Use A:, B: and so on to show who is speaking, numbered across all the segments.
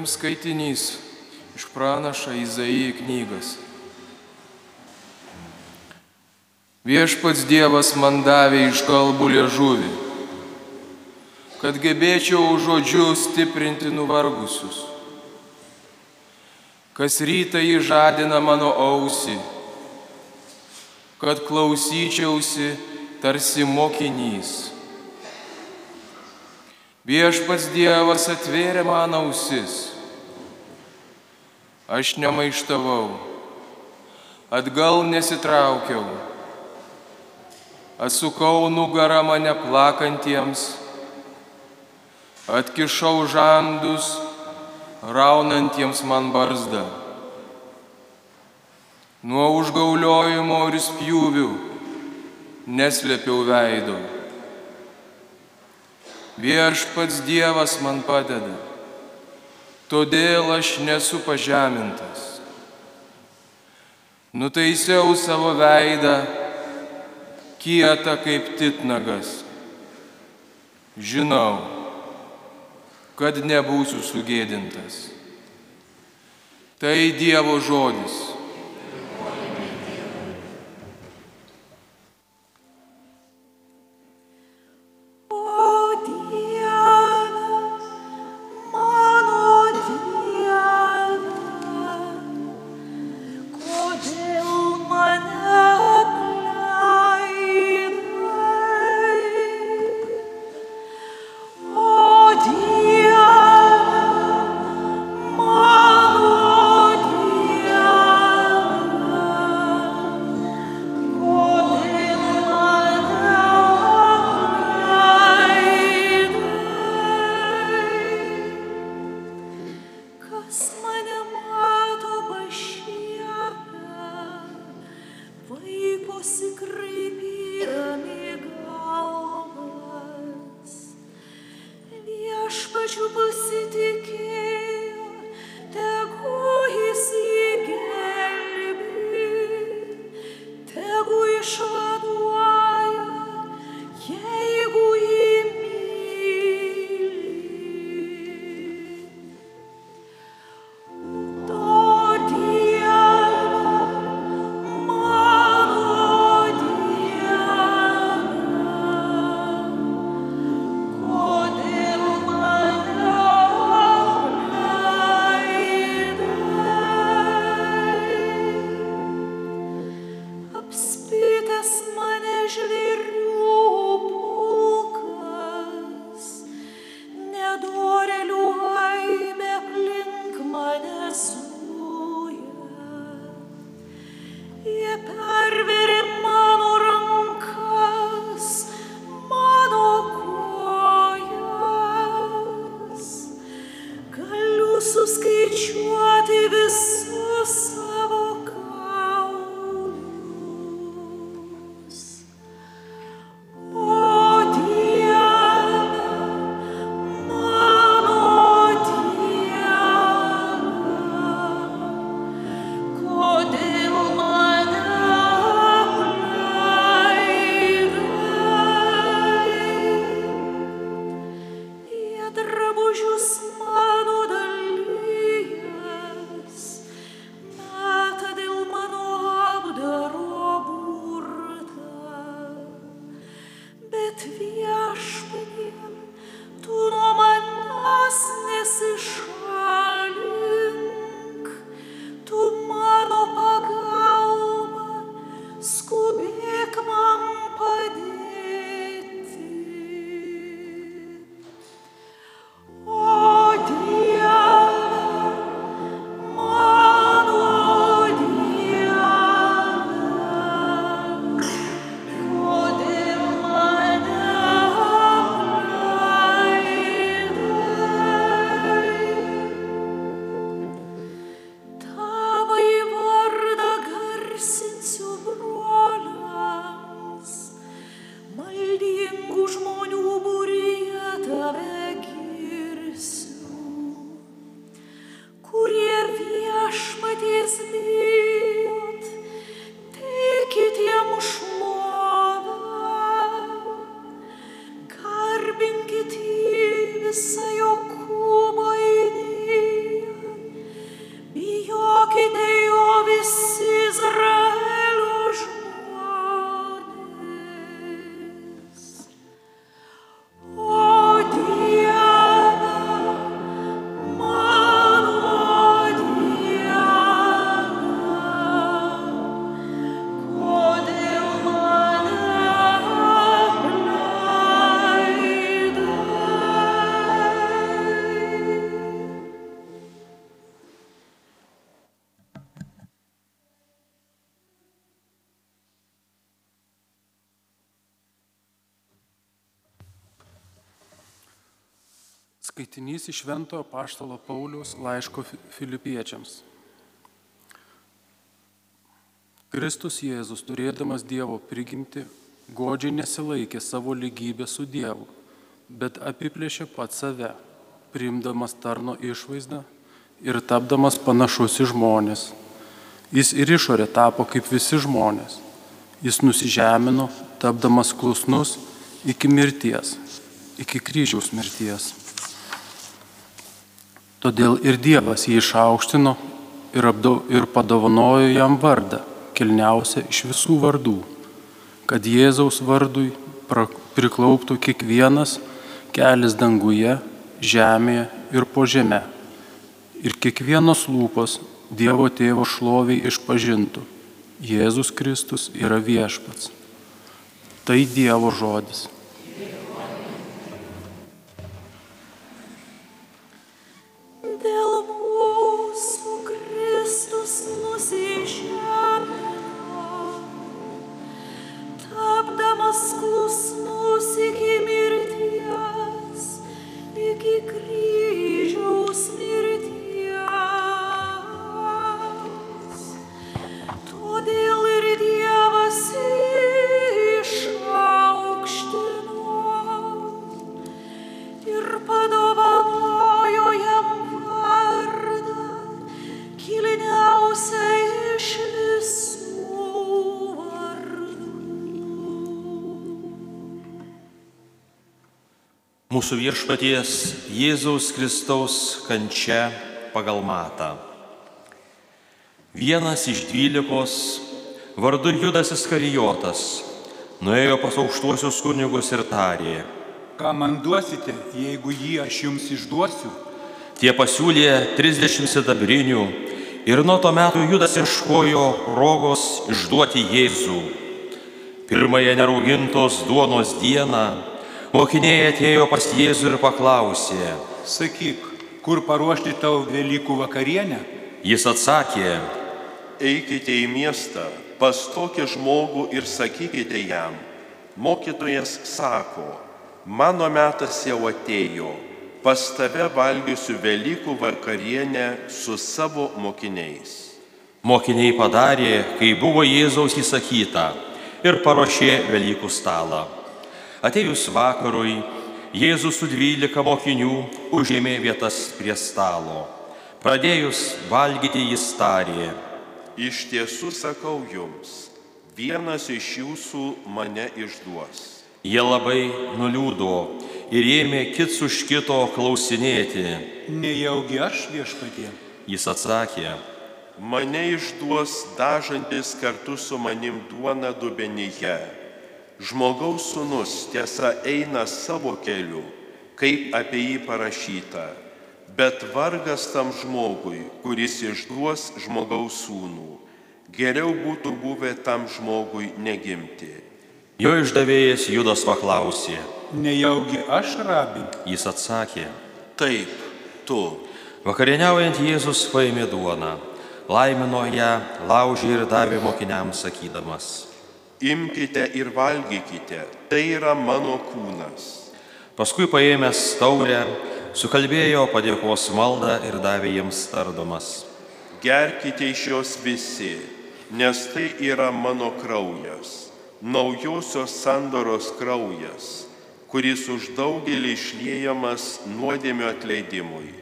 A: Pirms skaitinys iš pranašo Izaijai knygas. Viešpats Dievas man davė iš kalbų liežuvį, kad gebėčiau žodžiu stiprinti nuvargusius. Kas rytą jį žadina mano ausį, kad klausyčiausi tarsi mokinys. Viešpats Dievas atvėrė man ausis. Aš nemaištavau, atgal nesitraukiau, atsukau nugarą mane plakantiems, atkišau žandus, raunantiems man barzdą. Nuo užgauliojimo ir spjūvių neslėpiau veido. Viešpats Dievas man padeda, todėl aš nesu pažemintas. Nutaisiau savo veidą, kietą kaip titnagas. Žinau, kad nebūsiu sugėdintas. Tai Dievo žodis.
B: Visą Jokūbo Skaitinys iš Šventojo Paštalo Pauliaus laiško Fi- Filipiečiams. Kristus Jėzus, turėdamas Dievo prigimti, godžiai nesilaikė savo lygybę su Dievu, bet apiplėšė pat save, priimdamas tarno išvaizdą ir tapdamas panašus į žmonės. Jis ir išorė tapo kaip visi žmonės. Jis nusižemino, tapdamas klusnus iki mirties, iki kryžiaus mirties. Todėl ir Dievas jį išaukštino ir, apdau, ir padovanojo jam vardą, kilniausią iš visų vardų, kad Jėzaus vardui priklauptų kiekvienas kelias danguje, žemėje ir po žemę. Ir kiekvienos lūpos Dievo tėvo šloviai išpažintų. Jėzus Kristus yra viešpats. Tai Dievo žodis.
C: Mūsų
D: viešpaties Jėzaus Kristaus kančia pagal matą. Vienas iš dvylikos, vardu Judas Iskarijotas, nuėjo pas aukštuosius kunigus ir tarė.
E: Ką man duosite, jeigu jį aš jums išduosiu?
D: Tie pasiūlė 30 sidabrinių ir nuo to metų Judas ieškojo progos išduoti Jėzų. Pirmąją neraugintos duonos dieną mokiniai atėjo pas Jėzų ir paklausė.
E: Sakyk, kur paruošti tavo Velykų vakarienę?
D: Jis atsakė,
F: Eikite į miestą, pas tokį žmogų ir sakykite jam, mokytojas sako, mano metas jau atėjo, pas tave valgysiu Velykų vakarienę su savo mokiniais.
D: Mokiniai padarė, kai buvo Jėzaus įsakyta ir paruošė Velykų stalą. Atėjus vakarui, Jėzus su dvylika mokinių užėmė vietas prie stalo. Pradėjus valgyti jis tarė,
F: Iš tiesų sakau jums, vienas iš jūsų mane išduos.
D: jie labai nuliūdo ir ėmė kits už kito klausinėti.
E: Nejaugi aš viešpatie.
D: Jis atsakė,
F: Mane išduos dažantis kartu su manim duona dubenyje. Žmogaus sunus tiesa eina savo keliu, kaip apie jį parašyta. Bet vargas tam žmogui, kuris išduos žmogaus sūnų. Geriau būtų buvę tam žmogui negimti.
D: jo išdavėjas Judas paklausė.
E: Nejaugi aš rabi.
D: Jis atsakė,
F: Taip, tu.
D: Vakarieniaujant Jėzus paėmė duoną, laimino ją, laužė ir davė mokiniams sakydamas.
F: Imkite ir valgykite, tai yra mano kūnas.
D: Paskui paėmęs taurę, sukalbėjo padėkos maldą ir davė jiems tardomas.
F: Gerkite iš jos visi, nes tai yra mano kraujas, naujosios sandoros kraujas, kuris už daugelį išliejamas nuodėmio atleidimui.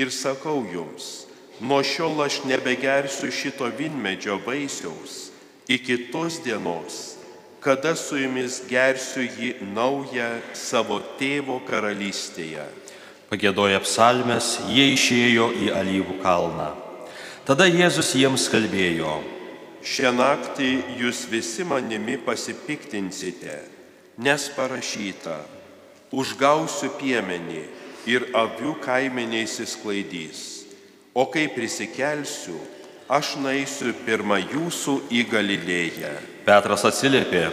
F: Ir sakau jums, nuo šiol aš nebegersiu šito vinmedžio vaisiaus iki tos dienos, kada su jumis gersiu jį naują savo tėvo karalystėje.
D: Pagėdoja psalmes, jie išėjo į alyvų kalną. Tada Jėzus jiems kalbėjo.
F: Šią naktį jūs visi manimi pasipiktinsite, nes parašyta, užgausiu piemenį ir avių kaimeniais įsklaidys, o kai prisikelsiu, aš naisiu pirmą jūsų į Galilėją.
D: Petras atsiliepė.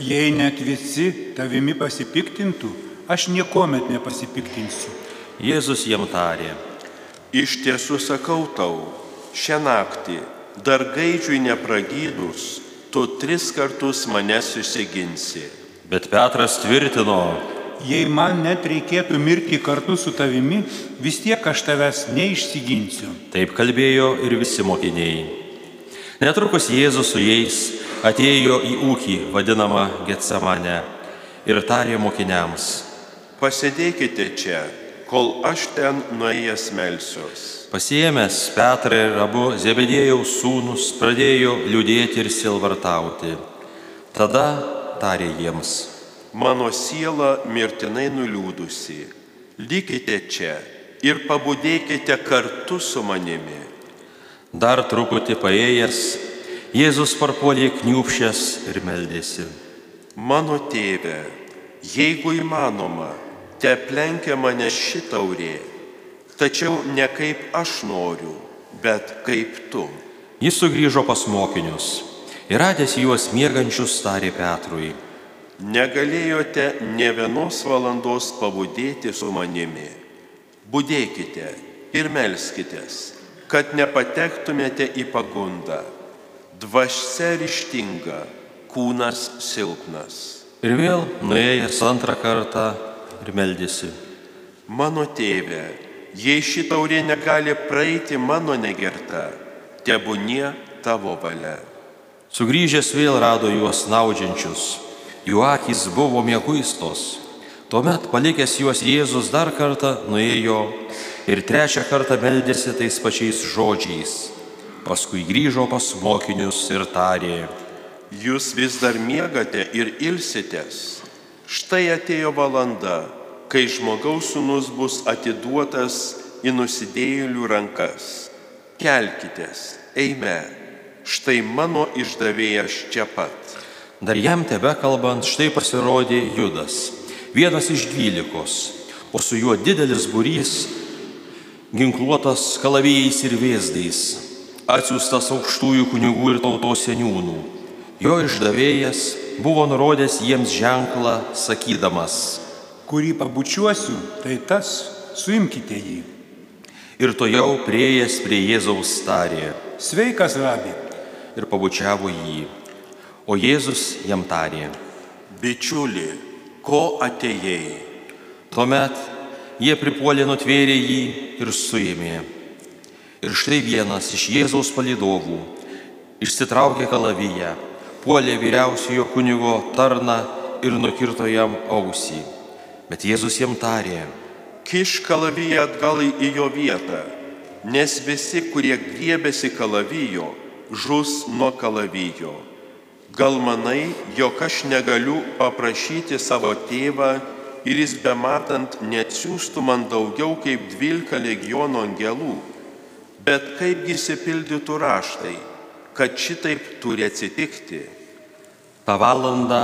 E: Jei net visi tavimi pasipiktintų, aš niekuomet nepasipiktinsiu.
D: Jėzus jiem tarė.
F: Iš tiesų sakau tau, šią naktį, dar gaidžiui nepragydus, tu tris kartus manęs susiginsi.
D: Bet Petras tvirtino.
E: Jei man net reikėtų mirti kartu su tavimi, vis tiek aš tavęs neišsiginsiu.
D: Taip kalbėjo ir visi mokiniai. Netrukus Jėzus su jais atėjo į ūkį vadinamą Getsemane ir tarė mokiniams.
F: Pasėdėkite čia, kol aš ten nuėjęs melsiuos.
D: Pasiemęs Petrą ir abu Zebedėjaus sūnus pradėjo liūdėti ir silvartauti. Tada tarė jiems.
F: Mano siela mirtinai nuliūdusi. Likite čia ir pabudėkite kartu su manimi.
D: Dar truputį paėjęs, Jėzus parpuolė kniupšęs ir meldėsi.
F: Mano tėve, jeigu įmanoma, te plenkia mane ši taurė, tačiau ne kaip aš noriu, bet kaip tu.
D: Jis sugrįžo pas mokinius ir radęs juos miegančius tarė Petrui.
F: Negalėjote ne vienos valandos pabudėti su manimi. Budėkite ir melskitės, kad nepatektumėte į pagundą. Dvasia ryštinga, kūnas silpnas.
D: Ir vėl nuėjęs antrą kartą ir meldėsi.
F: Mano tėve, jei ši taurė negali praeiti mano negerta, tebūnie tavo valia.
D: Sugrįžęs vėl rado juos naudžiančius, jų akis buvo mėguistos. Tuomet palikęs juos Jėzus dar kartą nuėjo ir trečią kartą meldėsi tais pačiais žodžiais. Paskui grįžo pas mokinius ir tarė.
F: Jūs vis dar miegate ir ilsitės. Štai atėjo valanda, kai žmogaus sūnus bus atiduotas į nusidėjėlių rankas. Kelkitės, eime, štai mano išdavėjas čia pat.
D: Dar jam tebe kalbant, štai pasirodė Judas, vienas iš dvylikos, o su juo didelis būrys, ginkluotas kalavijais ir vėzdais, atsiųstas aukštųjų kunigų ir tautos seniūnų. Jo išdavėjas buvo nurodęs jiems ženklą, sakydamas,
E: Kurį pabučiuosiu, tai tas, suimkite jį.
D: ir to jau prieėjęs prie Jėzaus tarė
E: Sveikas, rabi.
D: ir pabučiavo jį. O Jėzus jam tarė.
F: Bičiuli, ko atėjai?
D: Tuomet jie pripuolė nutvėrė jį ir suėmė. Ir štai vienas iš Jėzaus palidovų išsitraukė kalaviją, puolė vyriausiojo kunigo tarną ir nukirto jam ausį. Bet Jėzus jam tarė,
F: Kiš kalaviją atgal į jo vietą, nes visi, kurie griebėsi kalavijo, žus nuo kalavijo. Gal manai, jog aš negaliu paprašyti savo tėvą ir jis bematant neatsiųstų man daugiau kaip dvylika legionų angelų? Bet kaipgi įsipildytų raštai, kad šitaip turi atsitikti?
D: tą valandą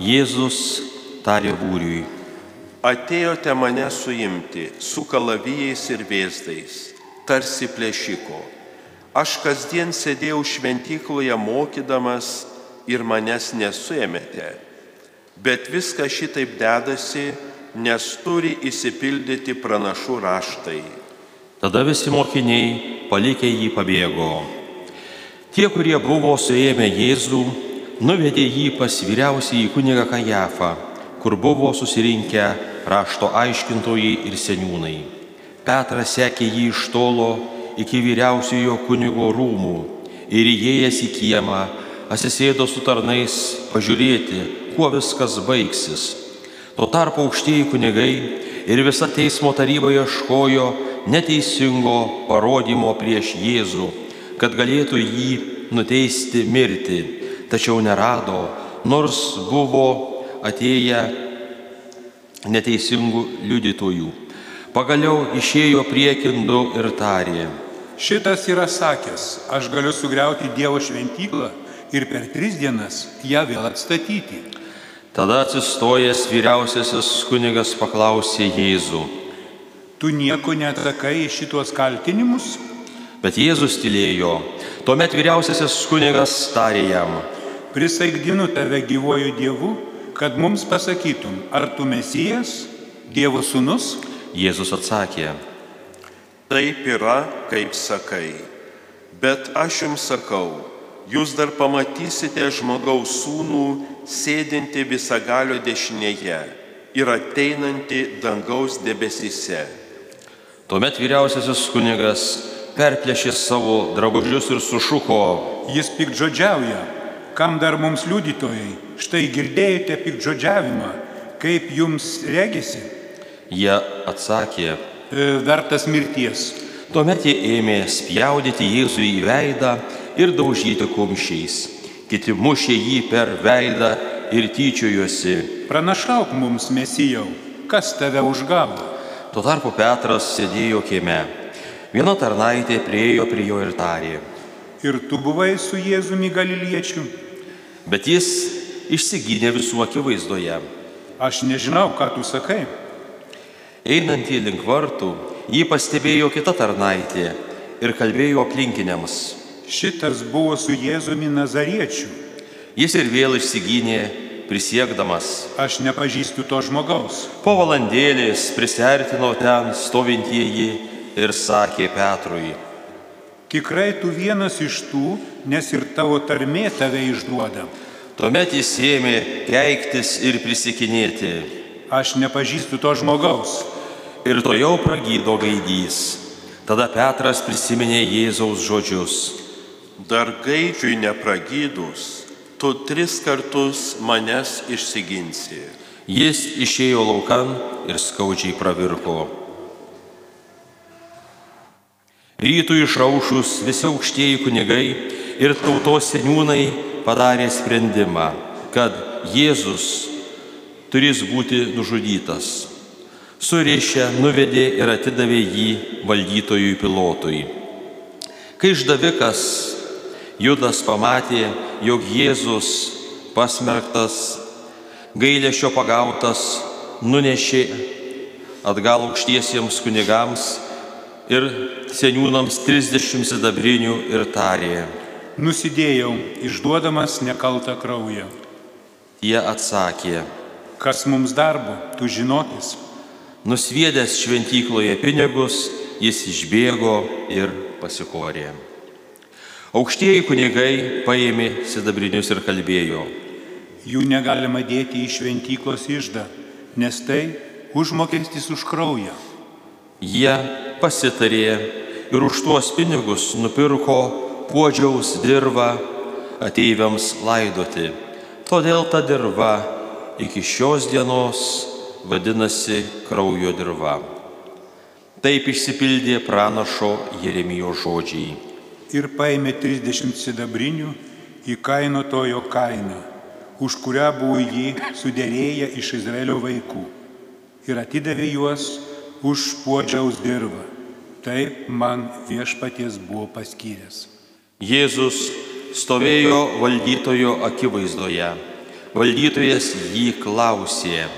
D: Jėzus tarė būriui.
F: Atėjote mane suimti su kalavijais ir vėzdais, tarsi plėšiko. Aš kasdien sėdėjau šventykloje mokydamas ir manęs nesuėmėte. Bet viskas šitaip dedasi, nes turi įsipildyti pranašų raštai.
D: Tada visi mokiniai palikę jį pabėgo. Tie, kurie buvo suėmę Jėzų, nuvedė jį pas vyriausiai kunigą Kajafą, kur buvo susirinkę rašto aiškintojai ir seniūnai. Petras sekė jį iš tolo iki vyriausiojo kunigo rūmų ir įėjęs į kiemą, atsisėdo su tarnais pažiūrėti, kuo viskas baigsis. Tuo tarpu aukštieji kunigai ir visa teismo taryba ieškojo neteisingo parodymo prieš Jėzų, kad galėtų jį nuteisti mirti, tačiau nerado, nors buvo atėję neteisingų liudytojų. Pagaliau išėjo priekindu ir tarė.
E: Šitas yra sakęs, aš galiu sugriauti Dievo šventyklą ir per tris dienas ją vėl atstatyti.
D: Tada atsistojęs vyriausiasis kunigas paklausė Jėzų.
E: Tu nieko neatsakai į šitos kaltinimus?
D: Bet Jėzus tylėjo. Tuomet vyriausiasis kunigas tarė jam.
E: Prisaigdinu tave gyvoju Dievu, kad mums pasakytum, ar tu mesijas, Dievo sūnus?
D: Jėzus atsakė.
F: Taip yra, kaip sakai. Bet aš jums sakau, jūs dar pamatysite žmogaus sūnų sėdinti visagalio dešinėje ir ateinantį dangaus debesyse.
D: Tuomet vyriausiasis kunigas perplėšė savo drabužius ir sušuko.
E: Jis pikdžodžiauja. Kam dar mums liudytojai? Štai girdėjote pikdžodžiavimą. Kaip jums regisi?
D: Jie atsakė.
E: E, Vertas mirties.
D: Tuomet jie ėmė spjaudyti Jėzų į veidą ir daužyti kumščiais. Kiti mušė jį per veidą ir tyčiojosi.
E: Pranašauk mums, mesijau, kas tave užgavo?
D: Tuo tarpu Petras sėdėjo kieme. Viena tarnaitė priejo prie jo ir tarė.
E: Ir tu buvai su Jėzumi Galiliečiu?
D: Bet jis išsigynė visų akivaizdoje.
E: Aš nežinau, ką tu sakai.
D: Einantį link vartų, jį pastebėjo kita tarnaitė ir kalbėjo aplinkiniams.
E: Šitas buvo su Jėzumi Nazariečiu.
D: Jis ir vėl išsigynė, prisiekdamas.
E: Aš nepažįstu to žmogaus.
D: Po valandėlės prisertino ten stovintieji ir sakė Petrui.
E: Tikrai tu vienas iš tų, nes ir tavo tarmė tave išduoda.
D: Tuomet jis ėmė keiktis ir prisikinėti.
E: Aš nepažįstu to žmogaus.
D: Ir to jau pragydo gaidys. Tada Petras prisiminė Jėzaus žodžius.
F: Dar gaidžiui nepragydus, tu tris kartus manęs išsiginsi.
D: Jis išėjo laukan ir skaudžiai pravirko. Rytų išraušus visi aukštieji kunigai ir tautos seniūnai padarė sprendimą, kad Jėzus turės būti nužudytas. Surišę nuvedė ir atidavė jį valdytojui pilotui. Kai išdavikas Judas pamatė, jog Jėzus pasmerktas, gailėšio pagautas, nunešė atgal aukštiesiems kunigams ir seniūnams 30 sidabrinių ir tarė.
E: Nusidėjau, išduodamas nekaltą kraują.
D: Jie atsakė,
E: Kas mums darbo, tu žinokis.
D: nusviedęs šventykloje pinigus, jis išbėgo ir pasikorė. Aukštieji kunigai paėmė sidabrinius ir kalbėjo.
E: Jų negalima dėti į šventyklos išdą, nes tai užmokestis už kraują.
D: Jie pasitarė ir už tuos pinigus nupirko puodžiaus dirvą ateiviams laidoti. Todėl ta dirva iki šios dienos vadinasi kraujo dirva. Taip išsipildė pranašo Jeremijo žodžiai.
E: Ir paėmė 30 sidabrinių į kainotojo kainą, už kurią buvo jį sudėrėję iš Izraelio vaikų. Ir atidavė juos už puodžiaus dirvą. Taip man viešpaties buvo paskyręs.
D: Jėzus stovėjo valdytojo akivaizdoje. Valdytojas jį klausė.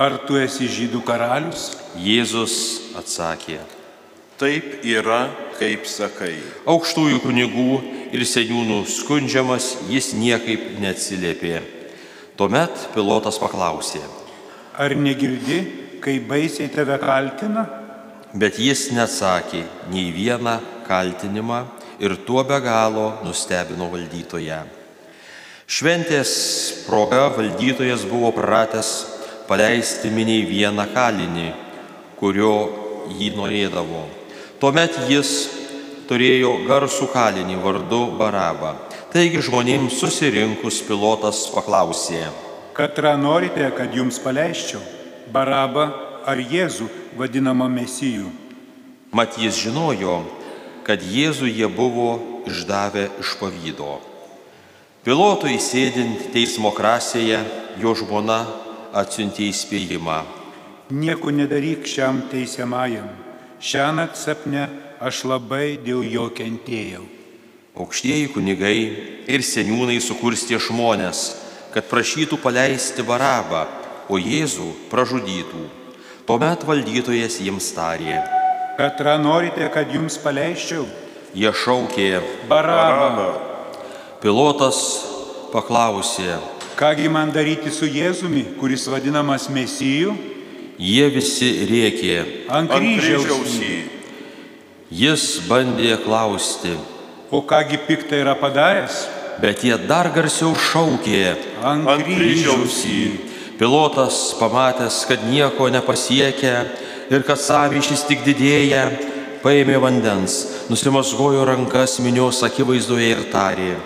E: Ar tu esi žydų karalius?
D: Jėzus atsakė.
F: Taip yra, kaip sakai.
D: Aukštųjų kunigų ir seniūnų skundžiamas jis niekaip neatsiliepė. Tuomet pilotas paklausė,
E: Ar negirdi, kai baisiai tave kaltina?
D: bet jis neatsakė nei vieną kaltinimą ir tuo be galo nustebino valdytoją. Šventės proga valdytojas buvo pratęs paleisti miniai vieną kalinį, kurio jį norėdavo. Tuomet jis turėjo garsų kalinį vardu Barabą. Taigi žmonėms susirinkus pilotas paklausė,
E: Katrą norite, kad jums paleisčiau? Barabą ar Jėzų vadinamą mesijų?
D: mat jis žinojo, kad Jėzų jie buvo išdavę iš pavydo. Pilotui sėdint teismo krasėje, jo žmona atsiuntė įspėjimą.
E: Nieko nedaryk šiam teisiamajam. Šiąnakt sapne aš labai dėl jo kentėjau.
D: Aukštieji kunigai ir seniūnai sukurstė žmonės, kad prašytų paleisti Barabą, o Jėzų pražudytų. Tuomet valdytojas jiems tarė.
E: Katrą norite, kad jums paleisčiau?
D: Jie šaukė,
E: Barabą.
D: pilotas paklausė,
E: Kągi man daryti su Jėzumi, kuris vadinamas mesijų?
D: Jie visi rėkė.
E: Ant kryžiaus.
F: jį.
D: Jis bandė klausti,
E: O kągi piktą yra padaręs?
D: bet jie dar garsiau šaukė.
E: Ant kryžiaus
F: jį.
D: Pilotas, pamatęs, kad nieko nepasiekia ir kad sąmyšis tik didėja, paėmė vandens, nusimasgojo rankas minios akivaizdoje ir tarė.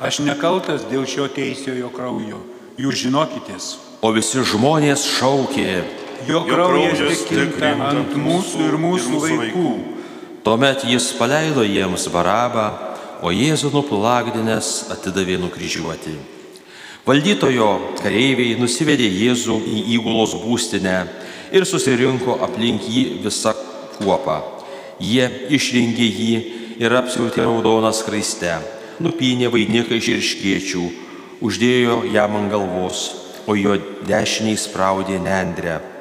E: Aš nekaltas dėl šio teisiojo kraujo. Jūs žinokitės,
D: O visi žmonės šaukė.
E: Jo kraujas tekinta ant mūsų ir mūsų vaikų.
D: Tuomet jis paleido jiems barabą, o Jėzų nuplagdinės atidavė nukryžiuoti. Valdytojo kareiviai nusivedė Jėzų į įgulos būstinę ir susirinko aplink jį visą kuopą. Jie išrengė jį ir apsiautė raudoną skraistę, nupynė vainiką iš irškiečių, uždėjo jam ant galvos, o jo dešiniai spraudė nendrę.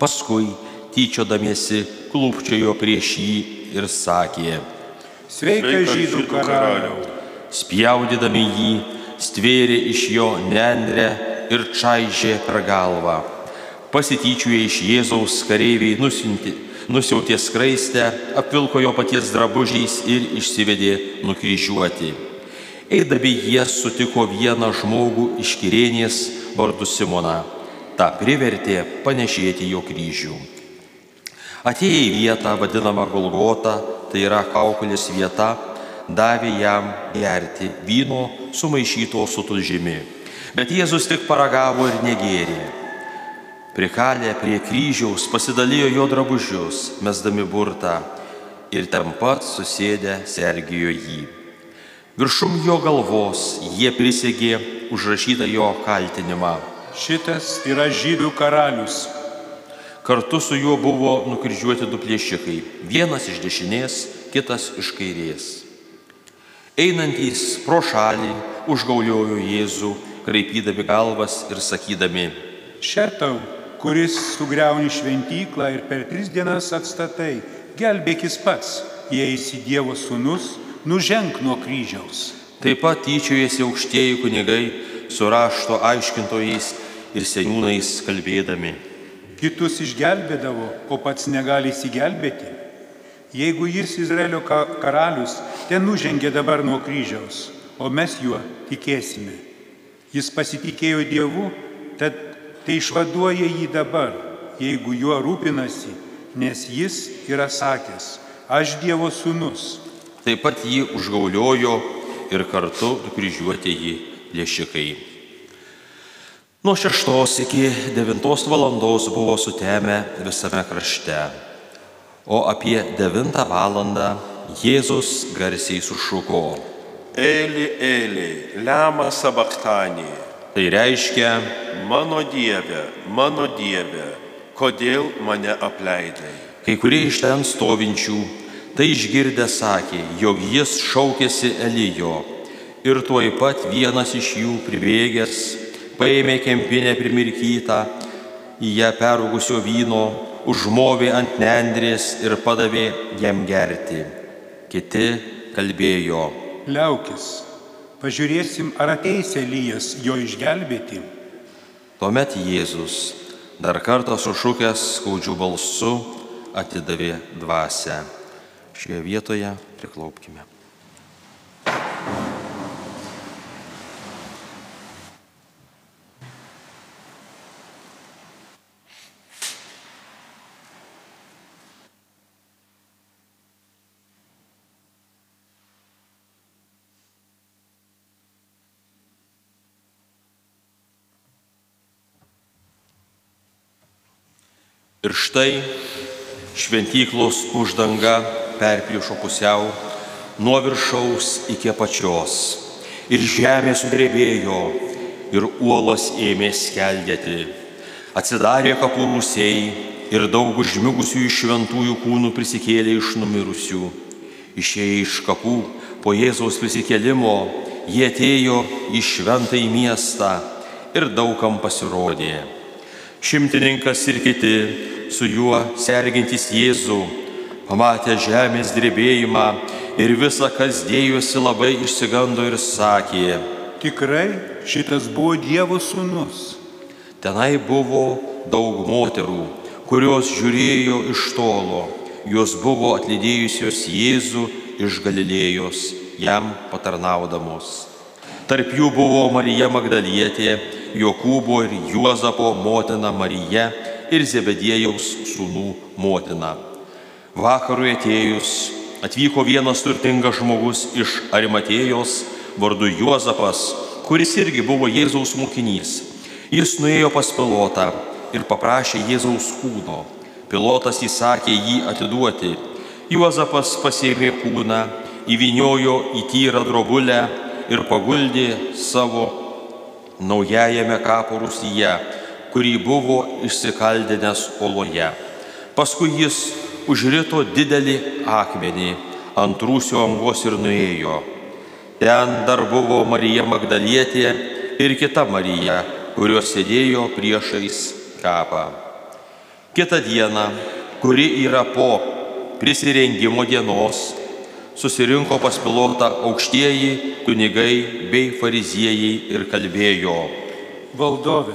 D: Paskui, tyčiodamiesi, klūpčiojo prieš jį ir sakė,
E: Sveika žydų karaliau.
D: spjaudydami jį, stvėrė iš jo nendrę ir čaižė per galvą. Pasityčiuje iš Jėzaus kareiviai nusinti, nusiautė skraistę, apvilko jo paties drabužiais ir išsivedė nukryžiuoti. Eidami jie sutiko vieną žmogų iš Kirenės vardu Simoną. Ta privertė panešėti jo kryžių. Atėję į vietą vadinamą Golgotą, tai yra kaukulės vieta, davė jam gerti vyno sumaišyto su tulžimi. Bet Jėzus tik paragavo ir negėrė. Prikalę prie kryžiaus pasidalijo jo drabužius, mesdami burtą ir ten pat susėdę sergijo jį. Viršum jo galvos jie prisegė užrašytą jo kaltinimą.
E: Šitas yra žydų karalius.
D: Kartu su juo buvo nukryžiuoti du plėšikai - vienas iš dešinės, kitas iš kairės. Einantys pro šalį užgauliojo Jėzų, kraipydami galvas ir sakydami,
E: Šetau, kuris sugriauni šventyklą ir per tris dienas atstatai, gelbėkis pats, jei esi Dievo sūnus, nuženk nuo kryžiaus.
D: taip pat tyčiojasi aukštieji kunigai su rašto aiškintojais ir seniūnais kalbėdami.
E: Kitus išgelbėdavo, o pats negali įsigelbėti. Jeigu jis Izraelio ka- karalius, ten nužengė dabar nuo kryžiaus, o mes juo tikėsime. Jis pasitikėjo Dievu, tad tai išvaduoja jį dabar, jeigu juo rūpinasi, nes jis yra sakęs, aš Dievo sūnus.
D: Taip pat jį užgauliojo ir kartu nukryžiuoti jį plėšikai. Nuo šeštos iki devintos valandos buvo sutemę visame krašte, o apie devintą valandą Jėzus garsiai sušuko.
F: Eli, Eli, lema sabachtanė.
D: Tai reiškia,
F: Mano Dieve, mano Dieve, kodėl mane apleidai?
D: kai kurie iš ten stovinčių, tai išgirdę sakė, jog jis šaukėsi Elijo. Ir tuoj pat vienas iš jų pribėgęs, paėmė kempinę primirkytą, į ją perugusio vyno, užmovė ant nendrės ir padavė jam gerti. Kiti kalbėjo,
E: Liaukis, pažiūrėsim, ar ateis Elijas jo išgelbėti.
D: tuomet Jėzus dar kartą sušukęs skaudžių balsu atidavė dvasę. Šioje vietoje priklaupkime. Ir štai šventyklos uždanga perpliušo pusiau nuo viršaus iki apačios. Ir žemė sudrebėjo, ir uolos ėmė skeldėti. Atsidarė kapų rūsiai ir daug užmigusių iš šventųjų kūnų prisikėlė iš numirusių. Išėję iš kapų po Jėzaus prisikėlimo, jie atėjo į šventąjį miestą ir daugam pasirodė. Šimtininkas ir kiti su juo sergintys Jėzų, pamatę žemės drebėjimą ir visą, kas dėjosi, labai išsigando ir sakė,
E: Tikrai šitas buvo Dievo sūnus.
D: tenai buvo daug moterų, kurios žiūrėjo iš tolo, jos buvo atlydėjusios Jėzų iš Galilėjos, jam patarnaudamos. Tarp jų buvo Marija Magdalietė Jokūbo ir Juozapo motina Marija ir Zebedėjaus sūnų motina. Vakarui atėjus atvyko vienas turtingas žmogus iš Arimatėjos vardu Juozapas, kuris irgi buvo Jėzaus mokinys. Jis nuėjo pas pilotą ir paprašė Jėzaus kūno. Pilotas įsakė jį atiduoti. Juozapas pasėmė kūną, įviniojo į tyrą drobulę ir paguldė savo naujajame kapo rusyje, kurį buvo išsikaldinęs oloje. Paskui jis užrito didelį akmenį ant rūsio angos ir nuėjo. Ten dar buvo Marija Magdalietė ir kita Marija, kurios sėdėjo priešais kapą. Kita diena, kuri yra po prisirengimo dienos, susirinko pas pilotą aukštieji kunigai bei fariziejai ir kalbėjo.
E: Valdove,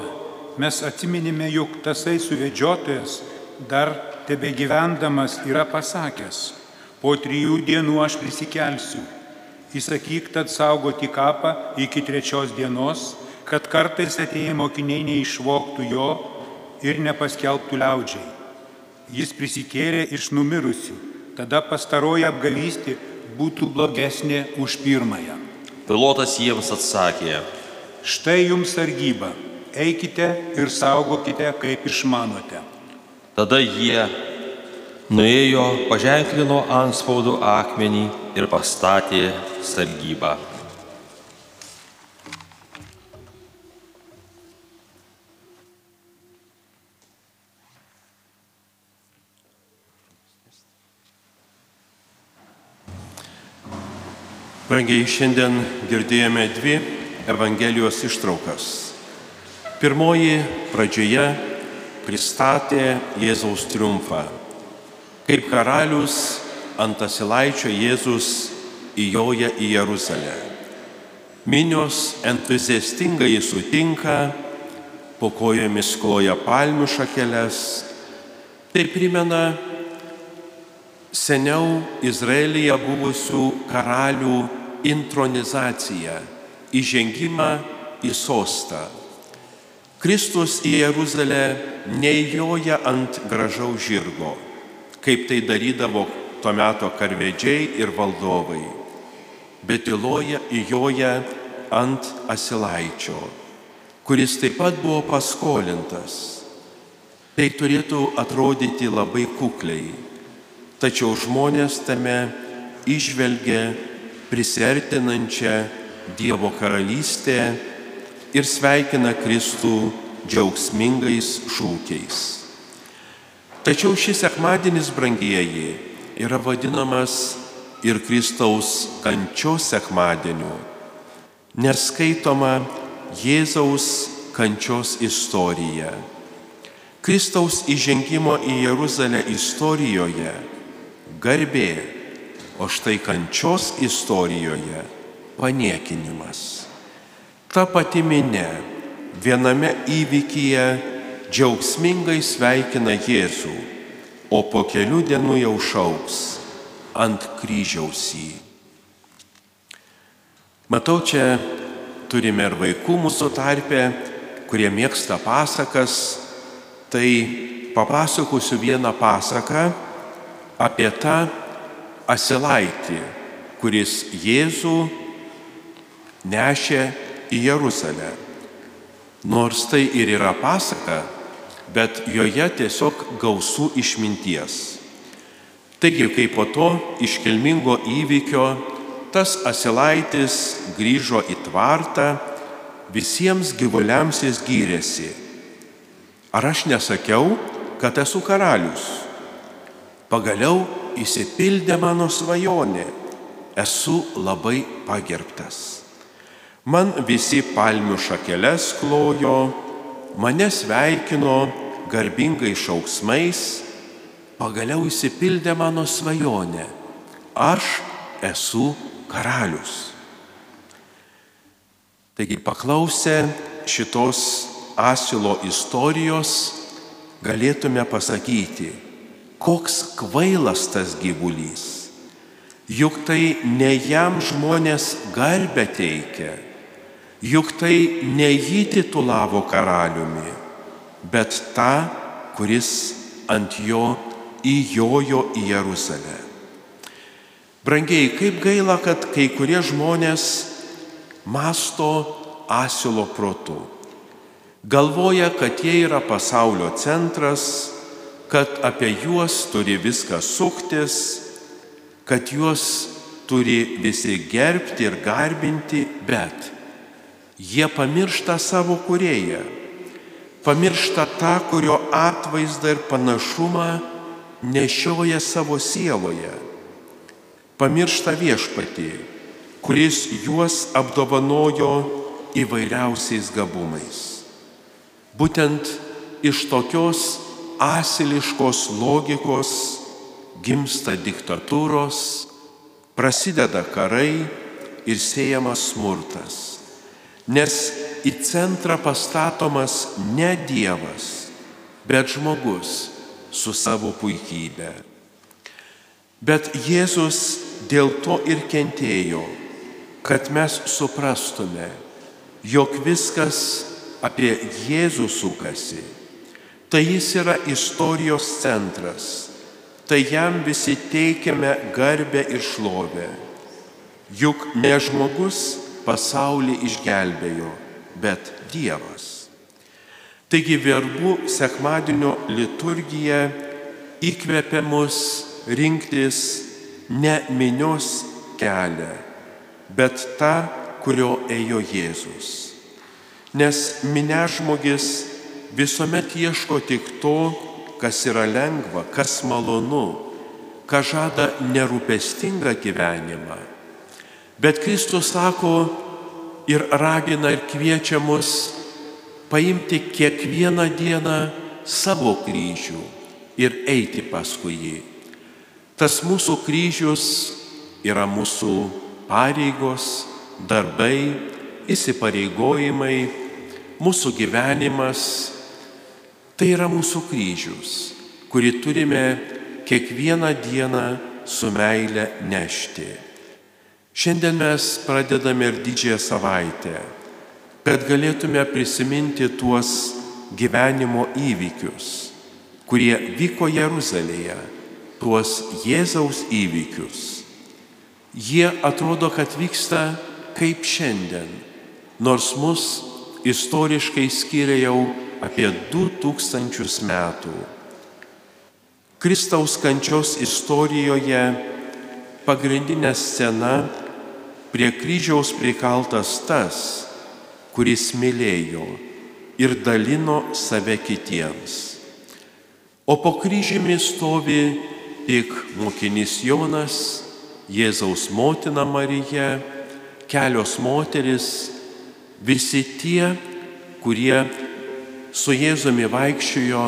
E: mes atsiminime, jog tasai suvedžiotojas dar tebe gyvendamas yra pasakęs, po trijų dienų aš prisikelsiu. Įsakyk tad saugoti kapą iki trečios dienos, kad kartais atėję mokiniai neišvoktų jo ir nepaskelbtų liaudžiai. Jis prisikėlė iš numirusių, tada pastaroji apgavystė būtų blogesnė už pirmąją.
D: Pilotas jiems atsakė,
E: Štai jums sargyba, eikite ir saugokite, kaip išmanote.
D: tada jie nuėjo, paženklino ant spaudų akmenį ir pastatė sargybą.
F: Brangiai, šiandien girdėjome dvi Evangelijos ištraukas. Pirmoji pradžioje pristatė Jėzaus triumfą. Kaip karalius ant asilaičio Jėzus įjoja į Jeruzalę. Minios entuziastingai sutinka, po kojomis kloja palmių šakeles. Tai primena seniau Izraelyje buvusių karalių intronizaciją, įžengimą į sostą. Kristus į Jeruzalę neįjoja ant gražaus žirgo, kaip tai darydavo tuo metu karvedžiai ir valdovai, bet įloja įjoja ant asilaičio, kuris taip pat buvo paskolintas. Tai turėtų atrodyti labai kukliai, tačiau žmonės tame išvelgia prisertinančią Dievo karalystę ir sveikina Kristų džiaugsmingais šūkiais. Tačiau šis sekmadienis, brangieji, yra vadinamas ir Kristaus kančios sekmadieniu, nes skaitoma Jėzaus kančios istorija. Kristaus įžengimo į Jeruzalę istorijoje garbė, o štai kančios istorijoje paniekinimas. Ta pati minė viename įvykyje džiaugsmingai sveikina Jėzų, o po kelių dienų jau šauks ant kryžiaus jį. Matau, čia turime ir vaikų mūsų tarpe, kurie mėgsta pasakas, tai papasakosiu vieną pasaką apie tą asilaitį, kuris Jėzų nešė į Jeruzalę. Nors tai ir yra pasaka, bet joje tiesiog gausų išminties. Taigi, kai po to iškilmingo įvykio tas asilaitis grįžo į tvartą, visiems gyvuliams jis gyrėsi. Ar aš nesakiau, kad esu karalius? Pagaliau įsipildė mano svajonė, esu labai pagerbtas. Man visi palmių šakeles klojo, mane sveikino garbingai šauksmais, pagaliau įsipildė mano svajonė, aš esu karalius. Taigi paklausę šitos asilo istorijos galėtume pasakyti, koks kvailas tas gyvulys. Juk tai ne jam žmonės garbę teikia, Juk tai ne jį titulavo karaliumi, bet tą, kuris ant jo įjojo į Jeruzalę. Brangiai, kaip gaila, kad kai kurie žmonės masto asilo protu. Galvoja, kad jie yra pasaulio centras, kad apie juos turi viskas suktis, kad juos turi visi gerbti ir garbinti, bet jie pamiršta savo kurėją, pamiršta tą, kurio atvaizdą ir panašumą nešioja savo sieloje, pamiršta viešpatį, kuris juos apdovanojo įvairiausiais gabumais. Būtent iš tokios asiliškos logikos gimsta diktatūros, prasideda karai ir siejamas smurtas. Nes į centrą pastatomas ne Dievas, bet žmogus su savo puikybė. Bet Jėzus dėl to ir kentėjo, kad mes suprastume, jog viskas apie Jėzų sukasi. Tai jis yra istorijos centras, tai jam visi teikiame garbę ir šlovę. Juk ne žmogus pasaulį išgelbėjo, bet Dievas. Taigi verbų sekmadienio liturgija įkvepia mus rinktis ne minios kelią, bet tą, kurio ėjo Jėzus. Nes minėžmogis visuomet ieško tik to, kas yra lengva, kas malonu, kas žada nerūpestingą gyvenimą. Bet Kristus sako ir ragina ir kviečia mus paimti kiekvieną dieną savo kryžių ir eiti paskui jį. Tas mūsų kryžius yra mūsų pareigos, darbai, įsipareigojimai, mūsų gyvenimas. Tai yra mūsų kryžius, kurį turime kiekvieną dieną su meile nešti. Šiandien mes pradedame ir didžiąją savaitę, kad galėtume prisiminti tuos gyvenimo įvykius, kurie vyko Jeruzalėje, tuos Jėzaus įvykius. Jie atrodo, kad vyksta kaip šiandien, nors mus istoriškai skiria jau apie 2000 metų. Kristaus kančios istorijoje pagrindinė scena prie kryžiaus prikaltas tas, kuris mylėjo ir dalino save kitiems. O po kryžiumi stovi tik mokinys Jonas, Jėzaus motina Marija, kelios moteris, visi tie, kurie su Jėzumi vaikščiojo,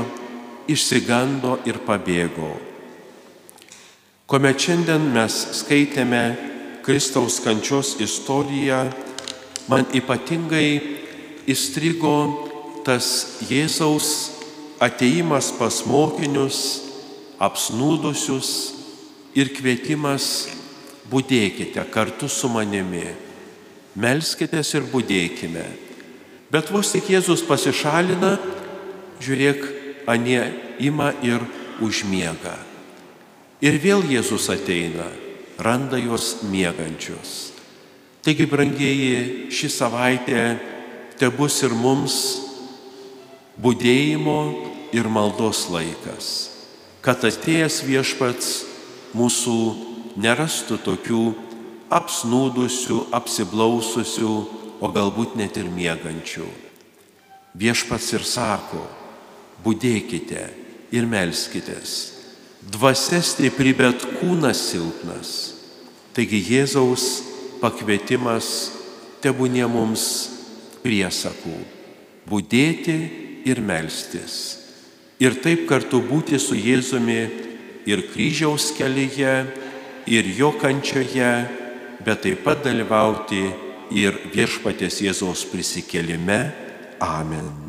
F: išsigando ir pabėgo. Kuomet šiandien mes skaitėme Kristaus kančios istoriją, man ypatingai įstrigo tas Jėzaus ateimas pas mokinius, apsnūdusius ir kvietimas būdėkite kartu su manimi, melskitės ir būdėkime. Bet vos tik Jėzus pasišalina, žiūrėk, anie ima ir užmiega. Ir vėl Jėzus ateina, randa juos miegančius. Taigi, brangieji, ši savaitė te bus ir mums būdėjimo ir maldos laikas, kad atėjęs viešpats mūsų nerastų tokių apsnūdusių, apsiblaususių, o galbūt net ir miegančių. Viešpats ir sako, būdėkite ir melskitės. Dvasia stipri, bet kūnas silpnas. Taigi Jėzaus pakvietimas tebūnė mums priesakų - būdėti ir melstis. Ir taip kartu būti su Jėzumi ir kryžiaus kelyje, ir jo kančioje, bet taip pat dalyvauti ir viešpatės Jėzaus prisikelime. Amen.